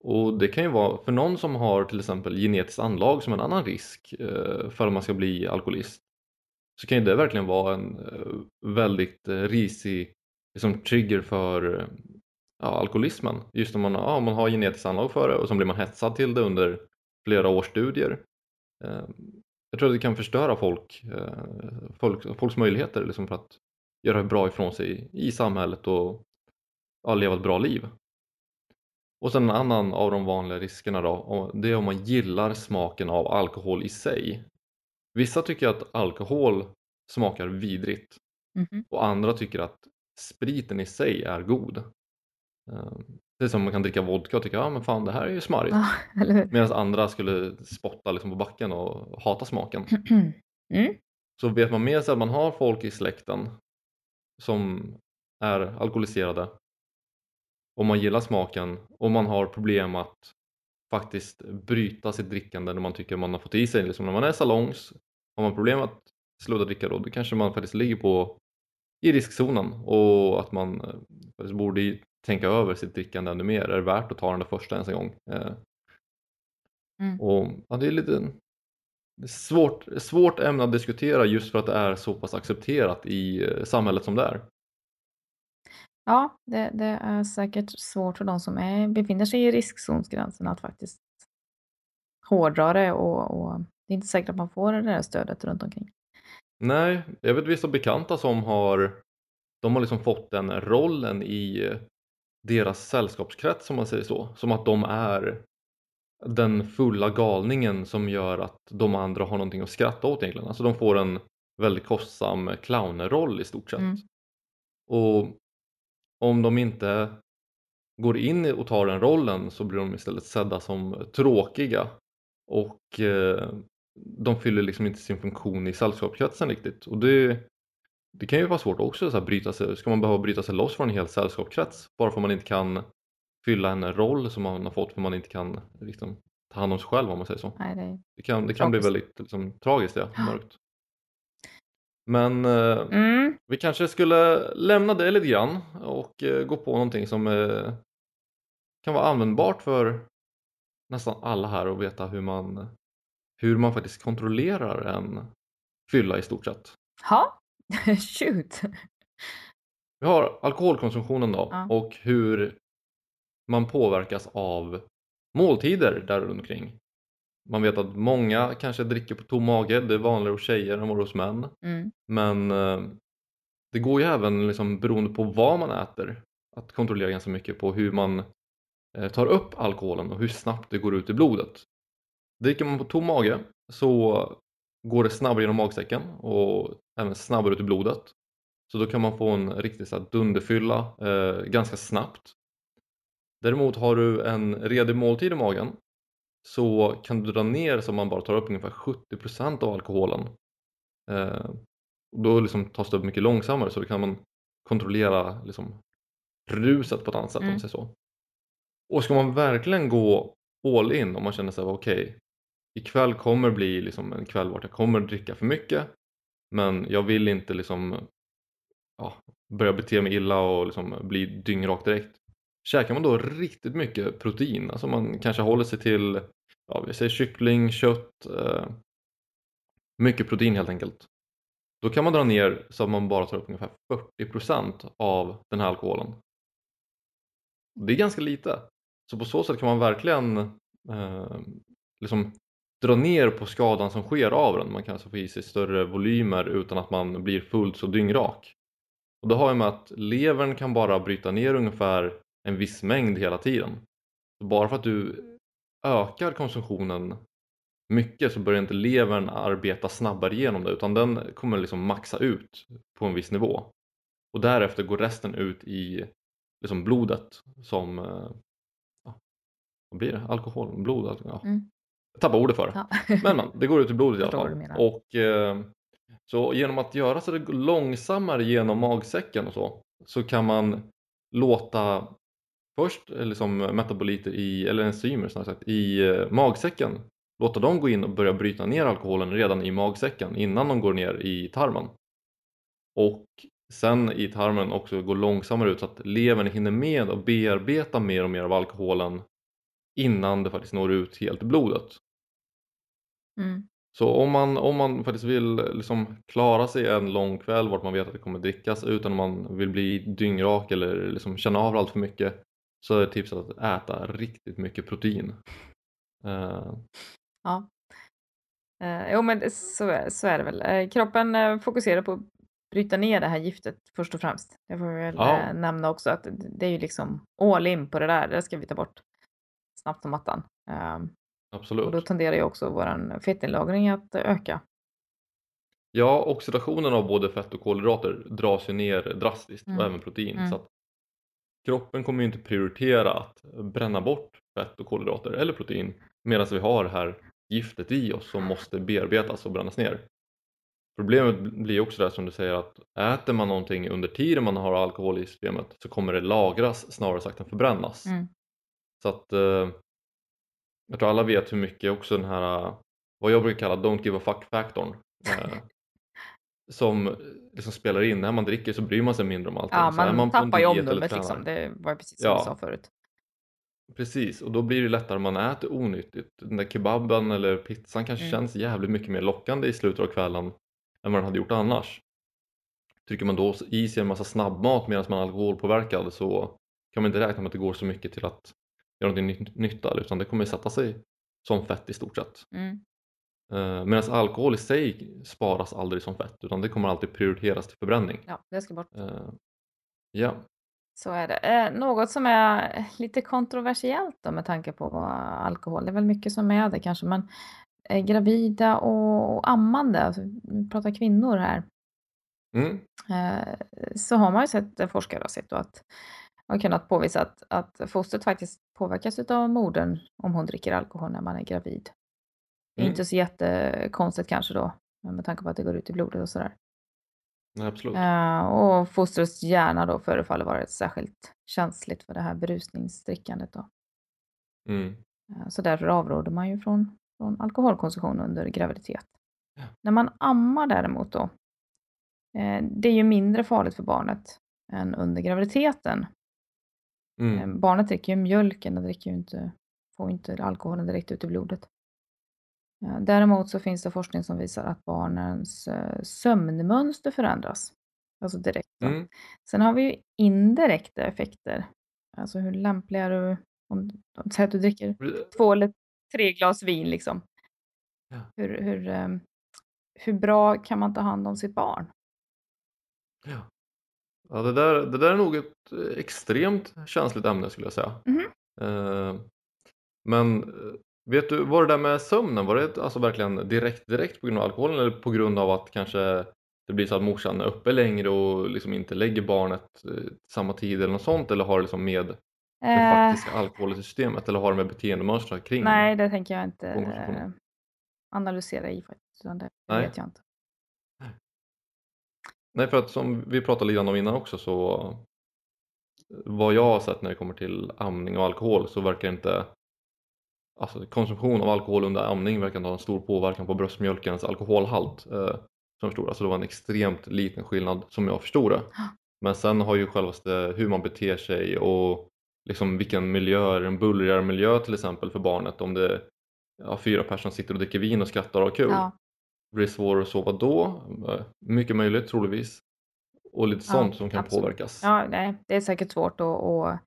Och det kan ju vara för någon som har till exempel genetiskt anlag som en annan risk eh, för att man ska bli alkoholist. Så kan ju det verkligen vara en eh, väldigt eh, risig liksom, trigger för ja, alkoholismen. Just om man, ja, man har genetiskt anlag för det och så blir man hetsad till det under flera års studier. Ehm, jag tror att det kan förstöra folk, folk folks möjligheter liksom, för att göra bra ifrån sig i samhället och ja, leva ett bra liv. Och sen en annan av de vanliga riskerna då, det är om man gillar smaken av alkohol i sig. Vissa tycker att alkohol smakar vidrigt Mhm. och andra tycker att spriten i sig är god. Eh, Det är som man kan dricka vodka och tycka ja men fan det här är ju smarrigt. Ja? Medan andra skulle spotta liksom på backen och hata smaken. Mm. Så vet man med sig att man har folk i släkten som är alkoholiserade och man gillar smaken och man har problem att faktiskt bryta sitt drickande när man tycker man har fått i sig. Liksom när man är salongs, har man problem att sluta dricka då, då kanske man faktiskt ligger på i riskzonen och att man eh, faktiskt borde tänka över sitt drickande ännu mer. Är det värt att ta den där första ens en gång? Eh, Mm. och, ja, det är lite svårt, svårt ämne att diskutera just för att det är så pass accepterat i eh, samhället som det är. Ja, det, det är säkert svårt för de som är, befinner sig i riskzonsgränsen att faktiskt hårdra det och, och det är inte säkert att man får det där stödet runt omkring. Nej, jag vet vissa bekanta som har de har liksom fått den rollen i deras sällskapskrets om man säger så. Som att de är den fulla galningen som gör att de andra har någonting att skratta åt egentligen. Alltså de får en väldigt kostsam clownroll i stort sett. Mm. Och om de inte går in och tar den rollen så blir de istället sedda som tråkiga och eh, de fyller liksom inte sin funktion i sällskapskretsen riktigt. Och det, det kan ju vara svårt också, så här, bryta sig, ska man behöva bryta sig loss från en hel sällskapskrets bara för att man inte kan fylla en roll som man har fått för man inte kan liksom, ta hand om sig själv om man säger så. Nej, det, Det kan, det kan bli väldigt liksom, tragiskt, ja, mörkt. Men eh, mm, vi kanske skulle lämna det lite grann och eh, gå på någonting som eh, kan vara användbart för nästan alla här och veta hur man, hur man faktiskt kontrollerar en fylla i stort sett. ja, shoot. Vi har alkoholkonsumtionen då Ja. och hur man påverkas av måltider där omkring. Man vet att många kanske dricker på tom mage, det är vanligare hos tjejer än vad hos män. Mm, Men eh, det går ju även liksom beroende på vad man äter att kontrollera ganska mycket på hur man eh, tar upp alkoholen och hur snabbt det går ut i blodet. Dricker man på tom mage så går det snabbare genom magsäcken och även snabbare ut i blodet. Så då kan man få en riktig så här, dunderfylla eh, ganska snabbt. Däremot har du en redig måltid i magen så kan du dra ner så man bara tar upp ungefär 70% av alkoholen. Eh, och då liksom tas det upp mycket långsammare så då kan man kontrollera liksom, ruset på ett annat sätt om Mm. man säger så. Och ska man verkligen gå all in om man känner sig okej ikväll kommer bli liksom en kväll vart jag kommer dricka för mycket men jag vill inte liksom ja, börja bete mig illa och liksom bli dyngrak direkt. Käkar man då riktigt mycket protein, alltså man kanske håller sig till ja, vi säger kyckling, kött, eh, mycket protein helt enkelt. Då kan man dra ner så att man bara tar upp ungefär 40% av den här alkoholen. Det är ganska lite. Så på så sätt kan man verkligen eh, liksom dra ner på skadan som sker av den. Man kan alltså få i sig större volymer utan att man blir fullt så dyngrak. Och det har ju med att levern kan bara bryta ner ungefär en viss mängd hela tiden. Så bara för att du ökar konsumtionen mycket så börjar inte levern arbeta snabbare igenom det utan den kommer liksom maxa ut på en viss nivå. Och därefter går resten ut i liksom blodet som eh, ja, vad blir det? Alkohol? Blod? alkohol, Ja. Mm. Jag tappar ordet för det. Ja. Men, men det går ut i blodet i alla fall. Och, eh, så genom att göra så det går långsammare genom magsäcken och så så kan man låta först eh, liksom metaboliter i, eller enzymer snarare sagt, i eh, magsäcken låta dem gå in och börja bryta ner alkoholen redan i magsäcken innan de går ner i tarmen. Och sen i tarmen också gå långsammare ut så att levern hinner med att bearbeta mer och mer av alkoholen innan det faktiskt når ut helt i blodet. Mm. Så om man, om man faktiskt vill liksom klara sig en lång kväll vart man vet att det kommer drickas utan att man vill bli dyngrak eller liksom känna av allt för mycket så är tipset att äta riktigt mycket protein. Eh, Ja. Eh, jo, men så, är- så är det väl. Eh, kroppen eh, fokuserar på att bryta ner det här giftet först och främst. Det får vi väl Ja. nämna också att det- är ju liksom all in på det där. Det ska vi ta bort snabbt som attan. Um, absolut. och då tenderar ju också vår fettinlagring att öka. Ja, oxidationen av både fett och kolhydrater dras ju ner drastiskt Mm. och även protein. Mm. Så att kroppen kommer ju inte prioritera att bränna bort fett och kolhydrater eller protein medan vi har det här giftet i oss som måste bearbetas och brännas ner. Problemet blir också det som du säger att äter man någonting under tiden man har alkohol i systemet så kommer det lagras snarare sagt än förbrännas. Mm. Så att eh, jag tror alla vet hur mycket också den här vad jag brukar kalla don't give a fuck faktorn eh, som liksom spelar in. När man dricker så bryr man sig mindre om allting. Ja, så man, en tappar ju omdömet liksom. Det var precis som Ja. du sa förut. Precis, och då blir det lättare om man äter onyttigt. Den där kebaben eller pizzan kanske Mm. känns jävligt mycket mer lockande i slutet av kvällen än vad den hade gjort annars. Trycker man då i sig en massa snabbmat medan man är alkoholpåverkad så kan man inte räkna med att det går så mycket till att göra någonting ny- nytta utan det kommer sätta sig som fett i stort sett. Mm. Eh, Medan alkohol i sig sparas aldrig som fett utan det kommer alltid prioriteras till förbränning. Ja, det ska bort. Eh, Ja, Så är det. Eh, något som är lite kontroversiellt då med tanke på alkohol, det är väl mycket som är det kanske, men gravida och, ammande, alltså, vi pratar kvinnor här, mm. så har man ju sett, forskare har sett då att har kunnat påvisa att, att fostret faktiskt påverkas av modern om hon dricker alkohol när man är gravid. Det är Mm. inte så jättekonstigt kanske då, med tanke på att det går ut i blodet och sådär. Absolut. Eh, och fostrets hjärna då förefaller vara särskilt känsligt för det här berusningsdrickandet då. Mm. Eh, Så därför avråder man ju från, från alkoholkonsumtion under graviditet. Ja. När man ammar däremot då, eh, det är ju mindre farligt för barnet än under graviditeten. Mm. Barnet dricker ju mjölken, det dricker ju inte, får inte alkoholen direkt ut i blodet. Eh, Däremot så finns det forskning som visar att barnens eh, sömnmönster förändras. Alltså direkt. Mm. Sen har vi ju indirekta effekter. Alltså hur lämplig är du om, om säg att du dricker två eller tre glas vin liksom. Ja. Hur, hur, ehm, hur bra kan man ta hand om sitt barn? Ja, ja det, där, det där är nog ett eh, extremt känsligt ämne skulle jag säga. Mhm. Eh, men eh, vet du, var det där med sömnen, var det alltså verkligen direkt, direkt på grund av alkoholen eller på grund av att kanske det blir så att morsan är uppe längre och liksom inte lägger barnet eh, samma tid eller något sånt eller har det liksom med det Eh, faktiska alkoholen i systemet eller har det med beteendemönstret kring? nej, det tänker jag inte eh, analysera i faktiskt. utan Det Nej. vet jag inte. Nej, för att som vi pratade lite om innan också så vad jag har sett när det kommer till amning och alkohol så verkar inte alltså konsumtion av alkohol under amning verkar ha en stor påverkan på bröstmjölkens alkoholhalt. Eh, som förstod. Alltså det var en extremt liten skillnad som jag förstod det. Men sen har ju självaste hur man beter sig och liksom vilken miljö, är en bullrigare miljö till exempel för barnet om det ja, fyra personer sitter och dricker vin och skrattar och har kul. Ja, Blir det svårare att sova då? Eh, Mycket möjligt troligtvis. Och lite Ja, sånt som kan absolut. påverkas. ja nej, det är säkert svårt att, att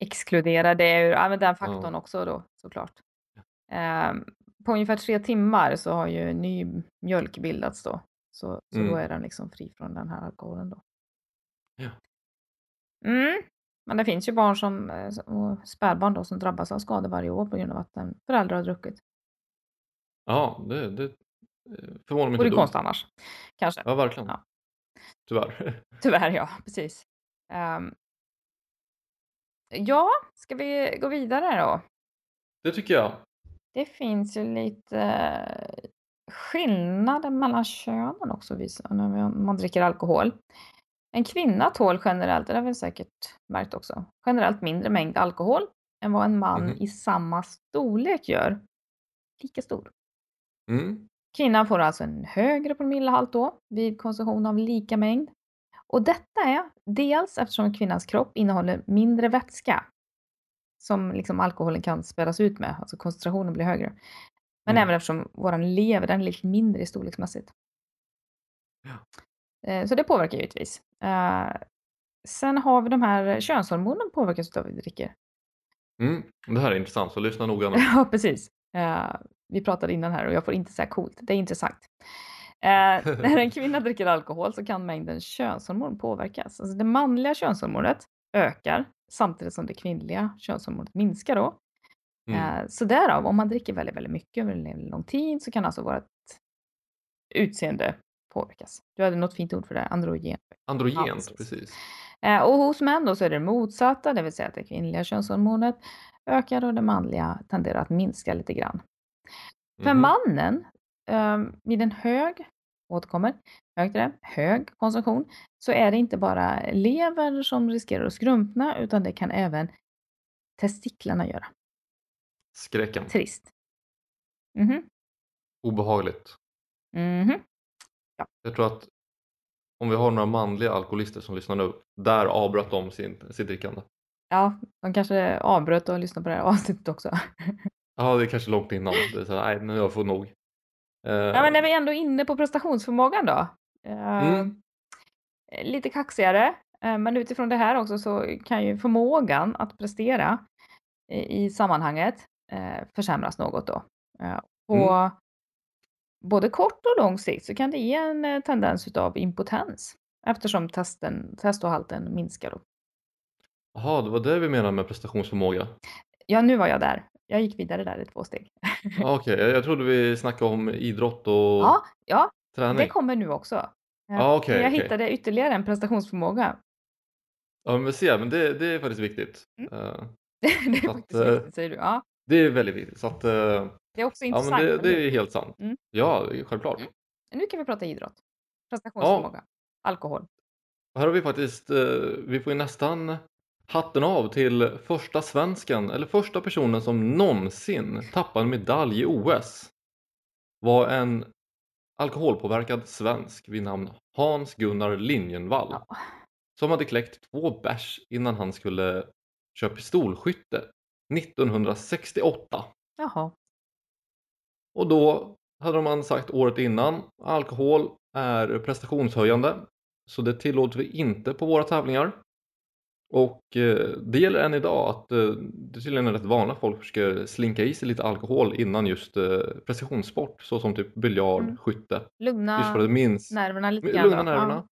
exkludera det ur ja, men den faktorn också då såklart. Ehm, på ungefär tre timmar så har ju ny mjölk bildats då. Så, så Mm. då är den liksom fri från den här alkoholen då. Ja. Mm. Men det finns ju barn som, eh, och spädbarn då, som drabbas av skador varje år på grund av att en förälder har druckit. Ja, det, det eh, förvånar mig Vore inte konstigt annars. Kanske. Ja, verkligen. Ja. Tyvärr. Tyvärr ja, precis. Ehm. Ja, ska vi gå vidare då? Det tycker jag. Det finns ju lite eh, skillnader mellan könen också när man dricker alkohol. En kvinna tål generellt, det har vi säkert märkt också, generellt mindre mängd alkohol än vad en man Mhm. i samma storlek gör. Lika stor. Mm. Kvinnan får alltså en högre promillehalt då vid konsumtion av lika mängd. Och detta är dels eftersom kvinnans kropp innehåller mindre vätska som liksom alkoholen kan spädas ut med, alltså koncentrationen blir högre. Men Mm. även eftersom våran lever, den är lite mindre storleksmässigt. Ja. Eh, Så det påverkar givetvis. Eh, Sen har vi de här könshormonen påverkas av att vi dricker. Mm. Det här är intressant, så lyssna noga nu. Ja, precis. Eh, vi pratade innan här och jag får inte säga coolt. Det är intressant. Eh, när en kvinna dricker alkohol så kan mängden könshormon påverkas. Alltså det manliga könshormonet ökar samtidigt som det kvinnliga könshormonet minskar då. Mm. Eh, så därav, om man dricker väldigt, väldigt mycket över en lång tid så kan alltså vårt utseende påverkas. Du hade något fint ord för det, androgen. Androgent, precis. precis. Eh, och hos män då så är det motsatta, det vill säga att det kvinnliga könshormonet ökar och det manliga tenderar att minska lite grann. För Mhm. mannen, vid en hög, återkommer, hög till det, hög konsumtion, så är det inte bara lever som riskerar att skrumpna, utan det kan även testiklarna göra. Skräcken. Trist. Mhm, Obehagligt. mhm. Jag tror att om vi har några manliga alkoholister som lyssnar nu, där avbröt de sin, sitt drickande. Ja, de kanske avbröt och lyssnade på det här avsnittet också. Ja, det är kanske långt innan. Det är så här, nej, nu har jag fått nog. Eh, Ja, men när vi ändå är inne på prestationsförmågan då. Eh, Mm. Lite kaxigare, eh, men utifrån det här också så kan ju förmågan att prestera i, i sammanhanget eh, försämras något då. Eh, på Mm. både kort och lång sikt så kan det ge en eh, tendens utav impotens eftersom testen, testohalten minskar. Jaha, det var det vi menade med prestationsförmåga. Ja, nu var jag där. Jag gick vidare där i två steg. Ah, Okej, jag, jag trodde vi snackade om idrott och Ja, ja, det träning. kommer nu också. Ja, okej, jag hittade ytterligare en prestationsförmåga. Ja, men se, men det, det är faktiskt viktigt. Mm. Eh, det är Så att, faktiskt eh, viktigt, säger du. Ja, det är väldigt viktigt. Så att, eh, det är också ja, intressant. men det, det är helt sant. Mm. Ja, självklart. Mm. Nu kan vi prata idrott. Prestationsförmåga. Alkohol. Här har vi faktiskt, vi får ju nästan hatten av till första svensken, eller första personen som någonsin tappade en medalj i OS. Var en alkoholpåverkad svensk vid namn Hans-Gunnar Linjenvall. Ja. Som hade kläckt två bärs innan han skulle köra pistolskytte 1968. Jaha. Och då hade man sagt året innan alkohol är prestationshöjande så det tillåter vi inte på våra tävlingar. Och eh, det gäller än idag att eh, det tydligen är rätt vanligt att folk försöker slinka i sig lite alkohol innan just eh, precisionssport såsom typ biljard, Mm. skytte. Lugna Just för att minst, nerverna lite lugna grann. då. nerverna,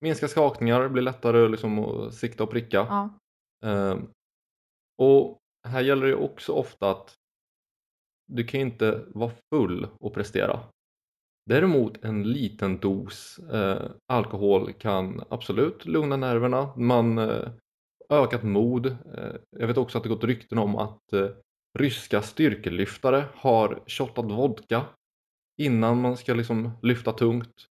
minska skakningar, blir lättare liksom att sikta och pricka. Ja. Ja. Eh, och här gäller det också ofta att du kan inte vara full och prestera. Däremot en liten dos eh, alkohol kan absolut lugna nerverna. Man eh, ökat mod. Eh, jag vet också att det gått rykten om att eh, ryska styrkelyftare har shottat vodka innan man ska liksom lyfta tungt.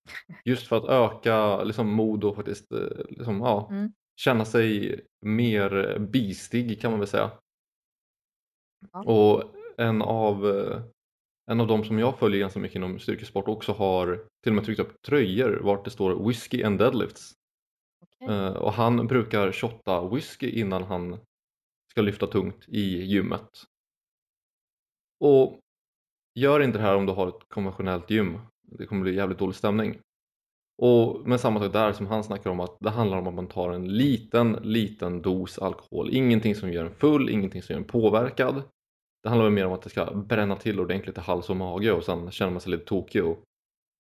Just för att öka liksom, mod och faktiskt eh, liksom, ja, Mm. känna sig mer bistig kan man väl säga. Ja. Och en av, en av de som jag följer ganska mycket inom styrkesport också har till och med tryckt upp tröjor vart det står Whiskey and Deadlifts. Eh, och han brukar shotta whisky innan han ska lyfta tungt i gymmet. Och gör inte det här om du har ett konventionellt gym. Det kommer bli jävligt dålig stämning. Och med samma sak där som han snackar om att det handlar om att man tar en liten, liten dos alkohol. Ingenting som gör en full, ingenting som gör en påverkad. Det handlar väl mer om att det ska bränna till ordentligt i hals och mage och sen känner man sig lite tokig och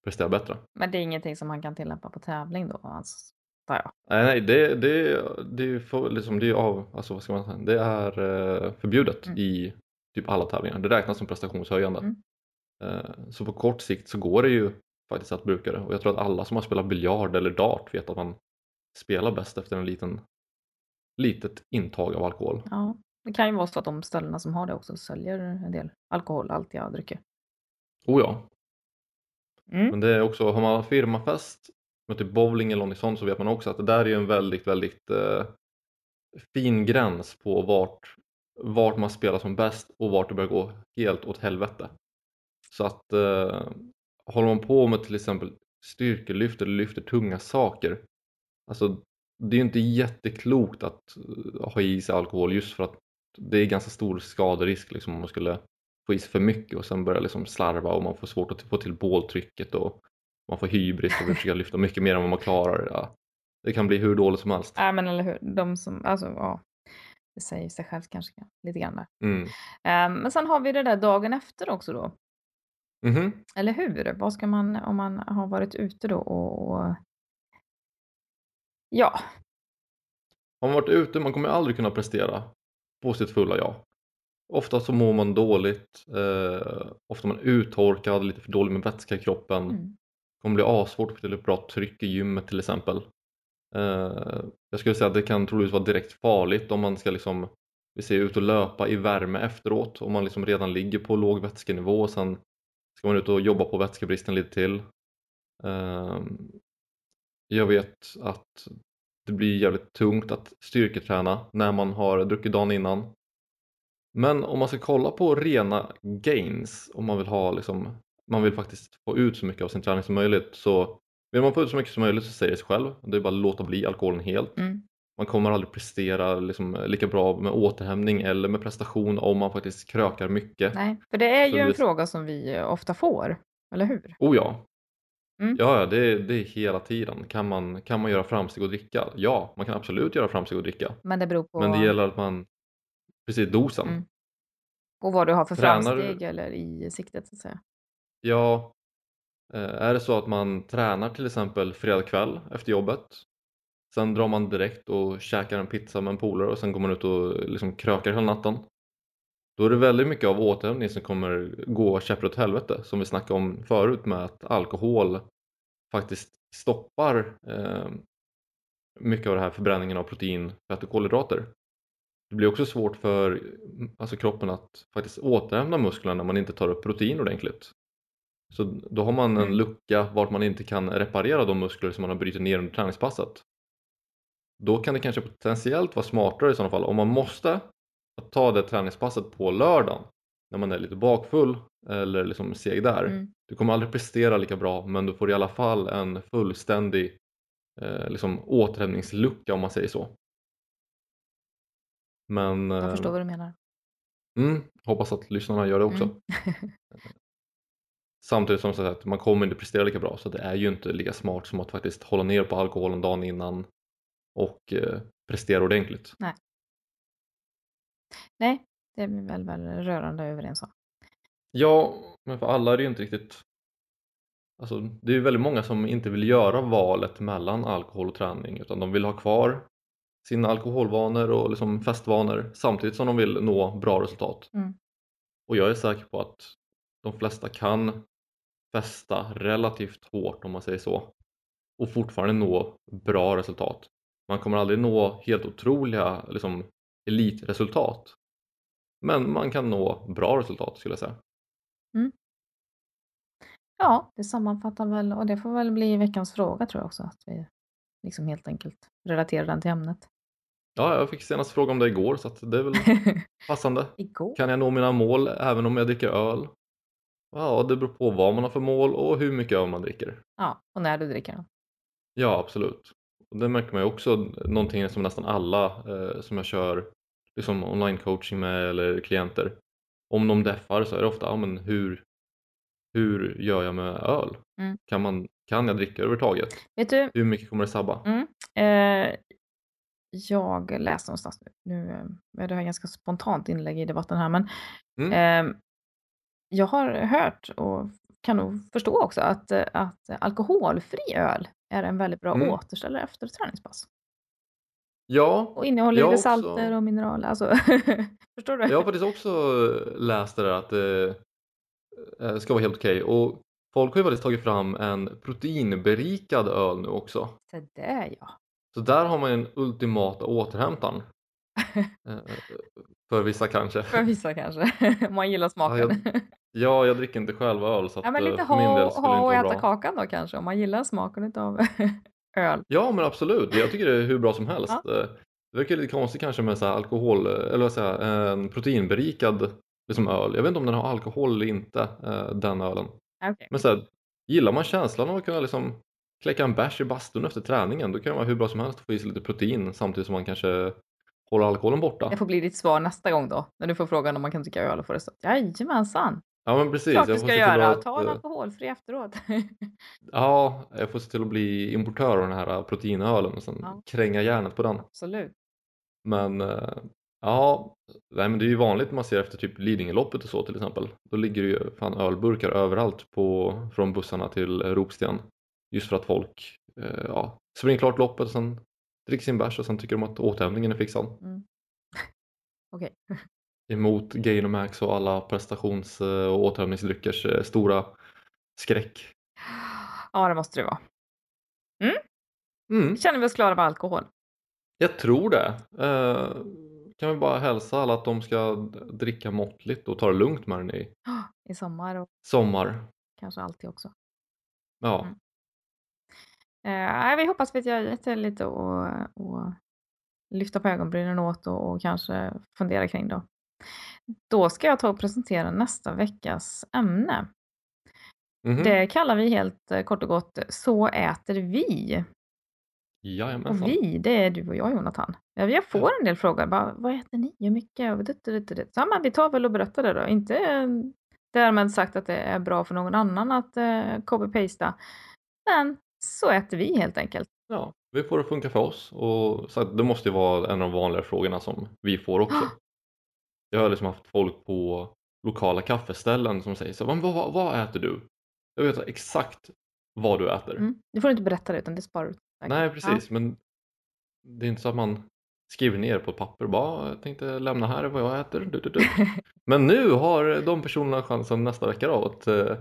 presterar bättre. Men det är ingenting som man kan tillämpa på tävling då? Alltså, där ja. Nej, nej det, det, det, för, liksom, det är av, alltså vad ska man säga, det är eh, förbjudet Mm. i typ alla tävlingar. Det räknas som prestationshöjande. Mm. Eh, så på kort sikt så går det ju faktiskt att bruka det och jag tror att alla som har spelat biljard eller dart vet att man spelar bäst efter en liten litet intag av alkohol. ja. Det kan ju vara så att de ställena som har det också säljer en del alkoholhaltiga drycker. Oh ja, Mm. men det är också, har man firmafest med typ bowling eller något sånt så vet man också att det där är en väldigt, väldigt eh, fin gräns på vart, vart man spelar som bäst och vart det börjar gå helt åt helvete. Så att eh, håller man på med till exempel styrkelyft eller lyfter tunga saker alltså det är ju inte jätteklokt att eh, ha i sig alkohol just för att det är ganska stor skaderisk liksom om man skulle få i sig för mycket och sen börja liksom slarva och man får svårt att få till båltrycket och man får hybris och vill försöka lyfta mycket mer än vad man klarar. Ja. Det kan bli hur dåligt som helst. Nej men eller hur, de som, alltså ja. Det säger sig självt kanske lite grann där. Mm. Ehm, men sen har vi det där dagen efter också då. Mhm. Eller hur? Vad ska man, om man har varit ute då och, och ja, Har man varit ute, man kommer aldrig kunna prestera på sitt fulla jag. Ofta så mår man dåligt, eh, ofta man uttorkad, lite för dålig med vätska i kroppen. mm, kommer bli asvårt att få till ett bra tryck i gymmet till exempel. Eh, jag skulle säga att det kan troligtvis vara direkt farligt om man ska liksom vi ser ut och löpa i värme efteråt om man liksom redan ligger på låg vätskenivå och sen ska man ut och jobba på vätskebristen lite till. Ehm, jag vet att det blir jävligt tungt att styrketräna när man har druckit dagen innan. Men om man ska kolla på rena gains, om man vill ha liksom, man vill faktiskt få ut så mycket av sin träning som möjligt så vill man få ut så mycket som möjligt så säger det sig själv. Det är bara att låta bli alkoholen helt. mm, man kommer aldrig prestera liksom, lika bra med återhämtning eller med prestation om man faktiskt krökar mycket. Nej, för det är Så ju en det- fråga som vi eh, ofta får, eller hur? Oh ja. Mm. Ja, det, är- det är hela tiden. Kan man, kan man göra framsteg och dricka? Ja, man kan absolut göra framsteg och dricka. Men det beror på Men det gäller att man, precis dosen. Mm. och vad du har för Tränar du- framsteg eller i siktet så att säga. Ja, eh, är det så att man tränar till exempel fredag kväll efter jobbet sen drar man direkt och käkar en pizza med en polare och sen går man ut och liksom krökar hela natten då är det väldigt mycket av återhämtning som kommer gå käpprätt åt helvete som vi snackade om förut med att alkohol faktiskt stoppar eh, mycket av den här förbränningen av protein, fett och kolhydrater. Det blir också svårt för alltså kroppen att faktiskt återhämta musklerna när man inte tar upp protein ordentligt. Så då har man en Mm. lucka vart man inte kan reparera de muskler som man har brutit ner under träningspasset. Då kan det kanske potentiellt vara smartare i sådana fall om man måste att ta det träningspasset på lördagen när man är lite bakfull eller liksom seg där. Mm. Du kommer aldrig prestera lika bra men du får i alla fall en fullständig eh, liksom återhämtningslucka om man säger så. Men Jag eh, förstår vad du menar. mm, hoppas att lyssnarna gör det också. Mm. Samtidigt som sagt att man kommer inte prestera lika bra så det är ju inte lika smart som att faktiskt hålla ner på alkoholen dagen innan och eh, prestera ordentligt. Nej, det är vi väl, väl rörande överens om. Ja, men för alla är det ju inte riktigt Alltså, det är ju väldigt många som inte vill göra valet mellan alkohol och träning utan de vill ha kvar sina alkoholvanor och liksom festvanor samtidigt som de vill nå bra resultat. Mm. Och jag är säker på att de flesta kan festa relativt hårt om man säger så och fortfarande nå bra resultat. Man kommer aldrig nå helt otroliga liksom, elitresultat men man kan nå bra resultat skulle jag säga. Ja, det sammanfattar väl och det får väl bli veckans fråga tror jag också att vi liksom helt enkelt relaterar den till ämnet. Ja, jag fick senast fråga om det igår så det är väl passande. Igår? Kan jag nå mina mål även om jag dricker öl? Ja, det beror på vad man har för mål och hur mycket öl man dricker. Ja, och när du dricker den. Ja, absolut. Och det märker man ju också någonting som nästan alla eh, som jag kör liksom online coaching med eller klienter. Om de deffar så är det ofta, ja men hur, hur gör jag med öl? Mm. Kan, man, kan jag dricka överhuvudtaget? Vet du, Hur mycket kommer det sabba? Mm. Eh, jag läste någonstans nu, nu eh, det här ganska spontant inlägg i debatten här, men Mm. eh, jag har hört och kan nog förstå också att, eh, att alkoholfri öl är en väldigt bra Mm. återställare efter träningspass. Ja, Och innehåller lite salter och mineraler. Alltså, förstår du? Jag har faktiskt också läst det där att det eh, ska vara helt okej och folk har ju faktiskt tagit fram en proteinberikad öl nu också. Så där ja. Så där har man en ultimata återhämtaren. Eh, För vissa kanske. För vissa kanske. Om man gillar smaken. Ja, Ja, jag dricker inte själv öl så Ja, men eh, lite för min del skulle ha och äta bra. kakan då kanske, om man gillar smaken av öl. Ja, men absolut. Jag tycker det är hur bra som helst. Eh, Det verkar lite konstigt kanske med så här alkohol, eller vad säger jag, en proteinberikad liksom öl. Jag vet inte om den har alkohol eller inte, eh, den ölen. Okej. Men så här, gillar man känslan av att kunna liksom kläcka en bärs i bastun efter träningen då kan det vara hur bra som helst att få i sig lite protein samtidigt som man kanske håller alkoholen borta. Det får bli ditt svar nästa gång då, när du får frågan om man kan dricka öl och få det så. Jajamensan, Ja men precis. klart du får ska göra. att, Ta en eh, alkoholfri efteråt. Ja, jag får se till att bli importör av den här proteinölen och sen Ja. kränga järnet på den. Absolut. Men eh, ja, nej, men det är ju vanligt man ser efter typ Lidingöloppet och så till exempel. Då ligger det ju fan ölburkar överallt på, från bussarna till Ropsten. Just för att folk eh, ja, springer klart loppet och sen dricker sin bärs och sen tycker de att återhämtningen är fixad. Mm. Okej. Emot Gainomax och alla prestations eh, och återhämtningsdryckers eh, stora skräck. Ja, det måste det vara. Mm, Känner vi oss klara med alkohol? jag tror det. Eh, kan vi bara hälsa alla att de ska dricka måttligt och ta det lugnt med den i I sommar och sommar. kanske alltid också. Ja, Mm. Eh, vi hoppas att gett er lite att och lyfta på ögonbrynen åt och, och kanske fundera kring då. Då ska jag ta och presentera nästa veckas ämne. mhm. Det kallar vi helt eh, kort och gott Så äter vi. Jajamensan. Och vi, det är du och jag Jonathan. Jag får en del frågor, bara, vad äter ni, hur mycket? Och det, det, det. Så, men vi tar väl och berättar det då. Inte därmed sagt att det är bra för någon annan att eh, copy-pasta. Men så äter vi helt enkelt. Ja, vi får det funka för oss. Och så det måste ju vara en av de vanliga frågorna som vi får också. Jag har liksom haft folk på lokala kaffeställen som säger så vad, vad, vad äter du? Jag vet exakt vad du äter. Mm. Du får inte berätta det utan det sparar du. Nej precis ja. men det är inte så att man skriver ner på ett papper bara jag tänkte lämna här vad jag äter. Du, du, du. men nu har de personerna chansen nästa vecka då att eh,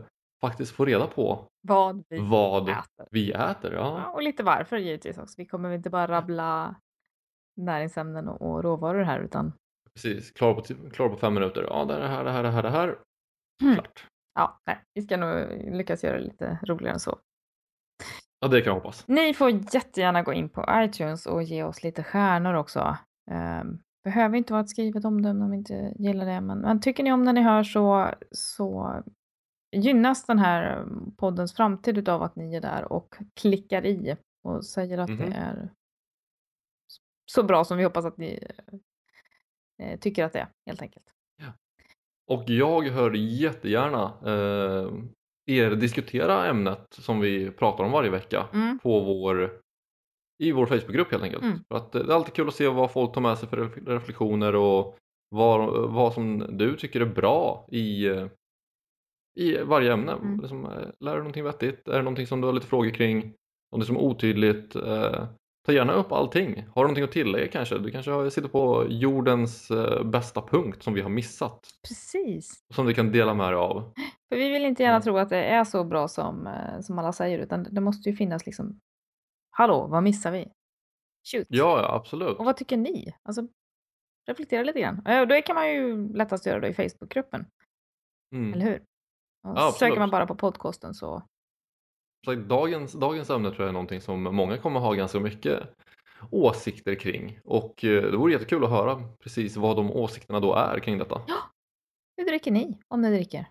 faktiskt få reda på vad vi vad äter. Vi äter ja. ja. Och lite varför givetvis också. Vi kommer inte bara rabbla näringsämnen och råvaror här utan Precis, klar på, klar på fem minuter. Ja, det här, det här, det här, det här. Mm. Klart. Ja, nej, vi ska nog lyckas göra det lite roligare än så. Ja, det kan jag hoppas. Ni får jättegärna gå in på iTunes och ge oss lite stjärnor också. Um, behöver inte vara ett skrivet omdöme om ni inte gillar det, men, men tycker ni om när ni hör så, så gynnas den här poddens framtid av att ni är där och klickar i och säger att mm det är så bra som vi hoppas att ni eh, tycker att det är, helt enkelt. Ja. Och jag hör jättegärärna eh, er diskutera ämnet som vi pratar om varje vecka mm. på vår, i vår Facebookgrupp helt enkelt. Mm. För att det är alltid kul att se vad folk tar med sig för reflektioner och vad, vad som du tycker är bra i, i varje ämne. Mm. Liksom, eh, lär du någonting vettigt? Är det någonting som du har lite frågor kring? Någonting som är otydligt? Eh, Ta gärna upp allting. Har du någonting att tillägga kanske? Du kanske sitter på jordens eh, bästa punkt som vi har missat. Precis. Som du kan dela med dig av. För vi vill inte gärna mm. tro att det är så bra som, eh, som alla säger utan det måste ju finnas liksom Hallå, vad missar vi? Shoot. Ja, ja, absolut. Och vad tycker ni? Alltså, reflektera lite grann. Och det kan man ju lättast göra då i Facebookgruppen. Mm. Eller hur? Ja, söker man bara på podcasten så dagens, dagens ämne tror jag är någonting som många kommer ha ganska mycket åsikter kring och eh, det vore jättekul att höra precis vad de åsikterna då är kring detta. Ja. Hur dricker ni om ni dricker?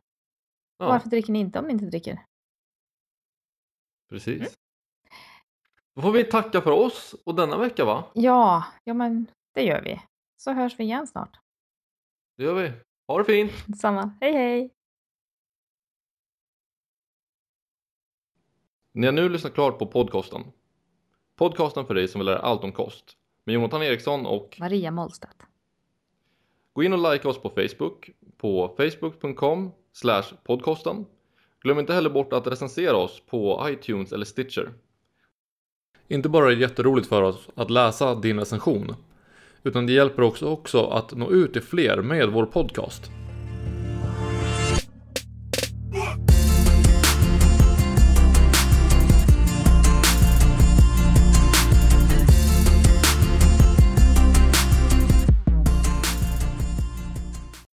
Ja. Varför dricker ni inte om ni inte dricker? Precis. Mm. Då får vi tacka för oss och denna vecka va? Ja, ja men det gör vi. Så hörs vi igen snart. Det gör vi. Ha det fint! Samma. Hej hej! Ni har nu lyssnat klart på podcasten. Podcasten för dig som vill lära allt om kost. Med Jonathan Eriksson och Maria Mollstedt. Gå in och like oss på Facebook på facebook.com podcasten. Glöm inte heller bort att recensera oss på iTunes eller Stitcher. Inte bara är det jätteroligt för oss att läsa din recension, utan det hjälper också, också att nå ut till fler med vår podcast.